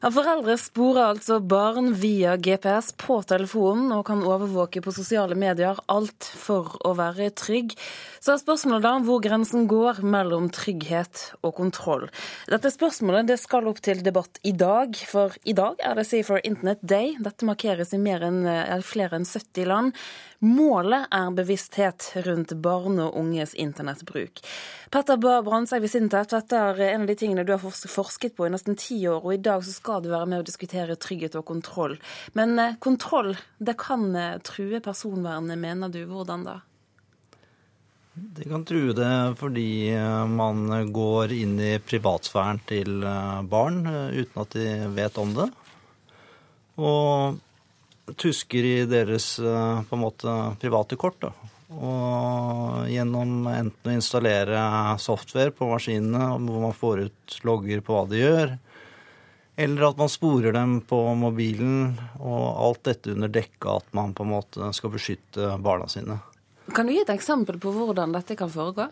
Foreldre sporer altså barn via GPS på telefonen og kan overvåke på sosiale medier. Alt for å være trygg. Så er spørsmålet da hvor grensen går mellom trygghet og kontroll. Dette spørsmålet det skal opp til debatt i dag, for i dag er det Safer Internet Day. Dette markeres i enn, flere enn 70 land. Målet er bevissthet rundt barn og unges internettbruk. Petter Bae Brandtzæg ved SINTEF, dette er en av de tingene du har forsket på i nesten ti år, og i dag så skal du være med å diskutere trygghet og kontroll. Men eh, kontroll, det kan eh, true personvernet, mener du. Hvordan da? Det kan true det fordi eh, man går inn i privatsfæren til barn uten at de vet om det. Og tusker i deres på en måte private kort. Da. Og gjennom enten å installere software på maskinene hvor man får ut logger på hva de gjør, eller at man sporer dem på mobilen, og alt dette under dekke at man på en måte skal beskytte barna sine. Kan du gi et eksempel på hvordan dette kan foregå?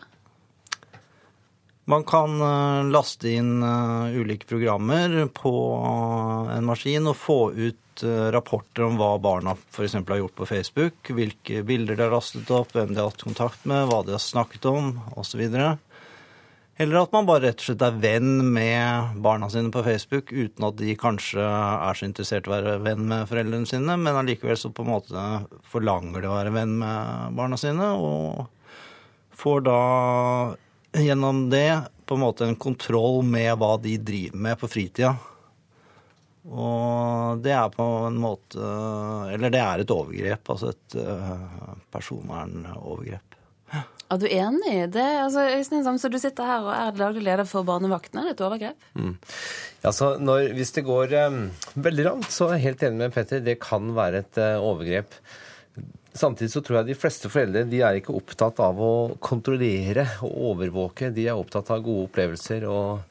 Man kan eh, laste inn eh, ulike programmer på en maskin og få ut Eh, rapporter om hva barna f.eks. har gjort på Facebook, hvilke bilder de har lastet opp, hvem de har hatt kontakt med, hva de har snakket om osv. Eller at man bare rett og slett er venn med barna sine på Facebook uten at de kanskje er så interessert i å være venn med foreldrene sine, men allikevel så på en måte forlanger de å være venn med barna sine, og får da gjennom det på en måte en kontroll med hva de driver med på fritida. Og det er på en måte Eller det er et overgrep. Altså et uh, personvernovergrep. Er du enig det? Altså, Øystein Samse, du sitter her og er daglig leder for Barnevaktene. Er det et overgrep? Mm. Altså, når, hvis det går um, veldig langt, så er jeg helt enig med Petter. Det kan være et uh, overgrep. Samtidig så tror jeg de fleste foreldre de er ikke opptatt av å kontrollere og overvåke. De er opptatt av gode opplevelser og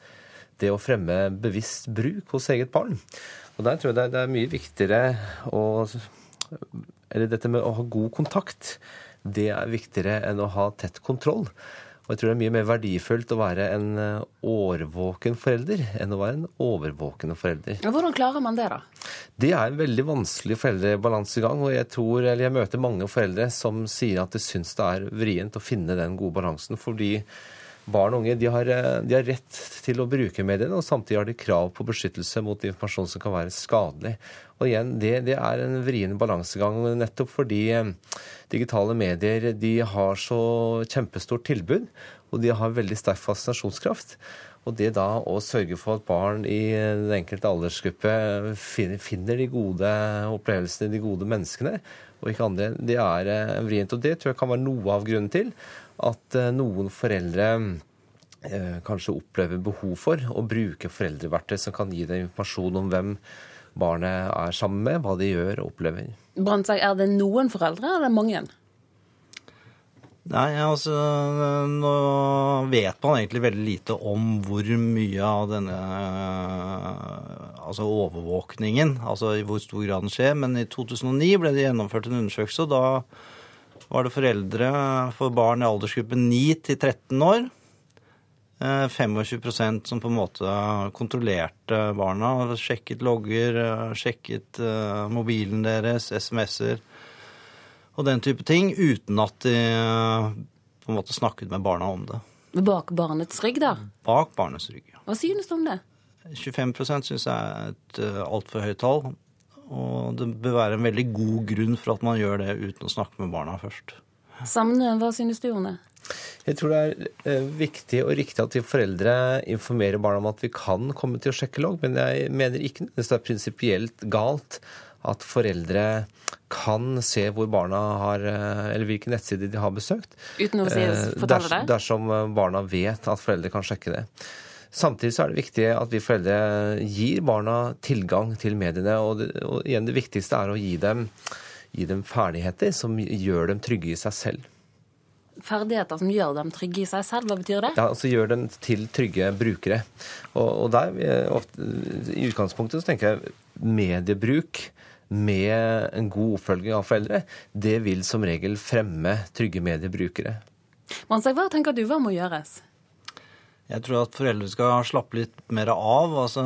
det å fremme bevisst bruk hos eget barn. Og Der tror jeg det er mye viktigere å Eller dette med å ha god kontakt, det er viktigere enn å ha tett kontroll. Og jeg tror det er mye mer verdifullt å være en eh, årvåken forelder enn å være en overvåkende forelder. Og hvordan klarer man det, da? Det er en veldig vanskelig foreldrebalansegang. Og jeg tror, eller jeg møter mange foreldre som sier at de syns det er vrient å finne den gode balansen. fordi barn og unge de har, eh, de har, rett til å bruke mediene, og samtidig har de krav på beskyttelse mot informasjon som kan være skadelig. Og igjen, Det, det er en vrien balansegang, nettopp fordi eh, digitale medier de har så kjempestort tilbud, og de har veldig sterk fascinasjonskraft. Og det da å sørge for at barn i den enkelte aldersgruppe finner de gode opplevelsene, de gode menneskene, og ikke andre, det er eh, vrient. Og det tror jeg kan være noe av grunnen til at eh, noen foreldre eh, kanskje opplever behov for å bruke foreldreverktøy som kan gi deg informasjon om hvem barnet er sammen med, hva de gjør og opplever. Brandtzæg, er det noen foreldre, eller er det mange? Nei, altså Nå vet man egentlig veldig lite om hvor mye av denne altså overvåkningen, altså i hvor stor grad den skjer. Men i 2009 ble det gjennomført en undersøkelse, og da var det foreldre for barn i aldersgruppen 9 til 13 år. 25 eh, som på en måte kontrollerte barna. Sjekket logger, eh, sjekket eh, mobilen deres, SMS-er og den type ting, uten at de på en måte snakket med barna om det. Bak barnets rygg, da? Bak barnets rygg, ja. Hva synes du om det? 25 syns jeg er et altfor høyt tall. Og det bør være en veldig god grunn for at man gjør det uten å snakke med barna først. Sammen, hva synes du Jone? Jeg tror det er eh, viktig og riktig at vi foreldre informerer barna om at vi kan komme til å sjekke logg, men jeg mener ikke det er prinsipielt galt at foreldre kan se hvor barna har, eh, eller hvilke nettsider de har besøkt. Uten å si, eh, fortelle det? Dersom barna vet at foreldre kan sjekke det. Samtidig så er det viktig at vi foreldre gir barna tilgang til mediene. Og, det, og igjen det viktigste er å gi dem, gi dem ferdigheter som gjør dem trygge i seg selv. Ferdigheter som gjør dem trygge i seg selv, hva betyr det? Ja, altså Gjør dem til trygge brukere. Og, og der, ofte, I utgangspunktet så tenker jeg mediebruk med en god oppfølging av foreldre, det vil som regel fremme trygge mediebrukere. Mansek, hva tenker du hva må gjøres? Jeg tror at foreldre skal slappe litt mer av. Altså,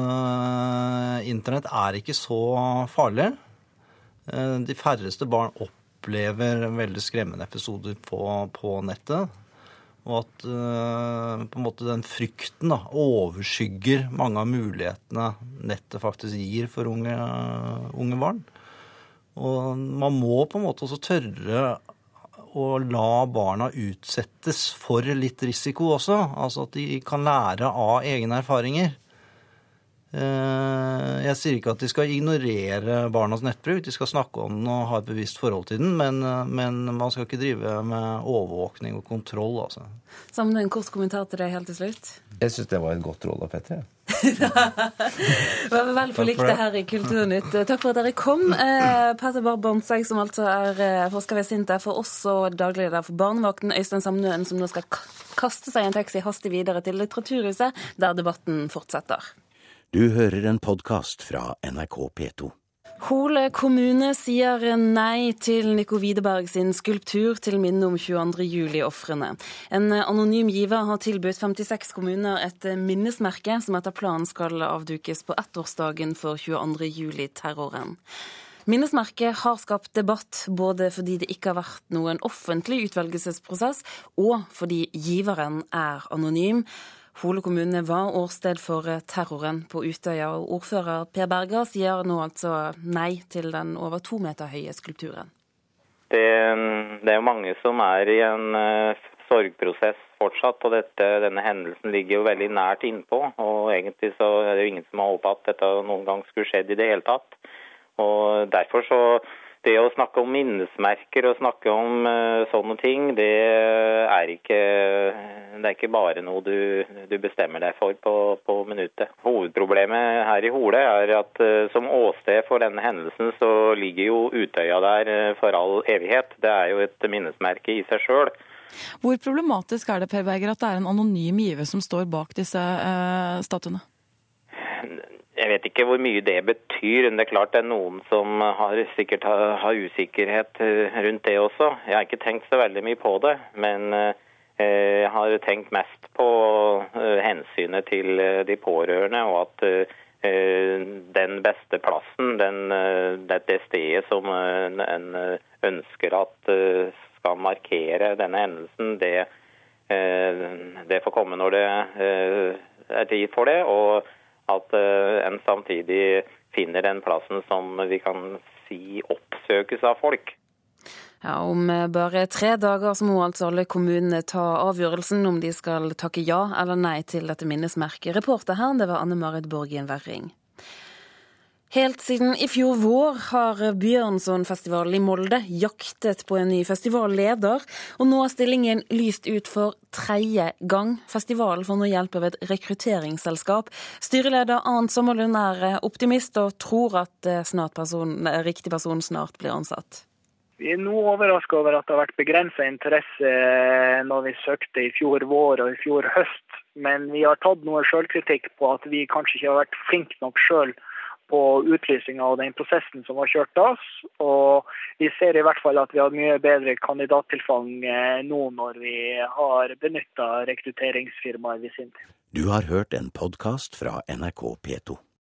internett er ikke så farlig. Eh, de færreste barn opplever veldig skremmende episoder på, på nettet. Og at en måte den frykten da, overskygger mange av mulighetene nettet faktisk gir for unge, unge barn. Og man må på en måte også tørre å la barna utsettes for litt risiko også. Altså at de kan lære av egne erfaringer. Eh, jeg sier ikke at de skal ignorere barnas nettbruk, de skal snakke om den og ha et bevisst forhold til den, men, men man skal ikke drive med overvåkning og kontroll. altså. Sammen en kort kommentar til det helt til slutt. Jeg syns det var et godt råd av Petter. Vi var vel for likte her i Kulturnytt. Takk for at dere kom. Eh, Petter Barr som altså er eh, forsker ved SINTEF, og også daglig leder for Barnevakten, Øystein Samnøen, som nå skal kaste seg i en taxi hastig videre til Litteraturhuset, der debatten fortsetter. Du hører en podkast fra NRK P2. Hole kommune sier nei til Nico Widerberg sin skulptur til minne om 22. juli-ofrene. En anonym giver har tilbudt 56 kommuner et minnesmerke som etter planen skal avdukes på ettårsdagen for 22. juli-terroren. Minnesmerket har skapt debatt, både fordi det ikke har vært noen offentlig utvelgelsesprosess, og fordi giveren er anonym. Hole kommune var årsted for eh, terroren på Utøya, og ordfører Per Berga sier nå altså nei til den over to meter høye skulpturen. Det, det er jo mange som er i en uh, sorgprosess fortsatt, og dette, denne hendelsen ligger jo veldig nært innpå. og Egentlig så er det jo ingen som har håpet at dette noen gang skulle skjedd i det hele tatt. Og Derfor så det å snakke om minnesmerker og snakke om uh, sånne ting, det er, ikke, det er ikke bare noe du, du bestemmer deg for på, på, minuttet. Hovedproblemet her i Hole er at uh, som åsted for denne hendelsen, så ligger jo Utøya der uh, for all evighet. Det er jo et minnesmerke i seg sjøl. Hvor problematisk er det Per Berger, at det er en anonym giver som står bak disse statuene? Jeg vet ikke hvor mye det betyr. men Det er klart det er noen som har, sikkert har, har usikkerhet eh, rundt det også. Jeg har ikke tenkt så veldig mye på det, men eh, jeg har tenkt mest på eh, hensynet til de pårørende, og at den beste plassen, den, det stedet som en ønsker at skal markere denne hendelsen, det, det får komme når det er tid for det. og at eh, en samtidig finner den plassen som vi kan si oppsøkes av folk. Ja, Om eh, bare tre dager så må altså alle kommunene ta avgjørelsen om de skal takke ja eller nei til dette minnesmerket. Reporter her, det var Anne Marit Borgen Werring. Helt siden i fjor vår har Bjørnsonfestivalen i Molde jaktet på en ny festivalleder, og nå er stillingen lyst ut for tredje gang. Festivalen får nå hjelp av et rekrutteringsselskap. Styreleder Arnt Sommerlund er optimist og tror at eh, person, riktig person snart blir ansatt. Vi er nå overraska over at det har vært begrensa interesse eh, når vi søkte i fjor vår og i fjor høst. Men vi har tatt noe sjølkritikk på at vi kanskje ikke har vært flinke nok sjøl på utlysinga og den prosessen som var kjørt da. Og vi ser i hvert fall at vi har mye bedre kandidattilfang eh, nå når vi har benytta rekrutteringsfirmaer ved sin tid. Du har hørt en podkast fra NRK P2.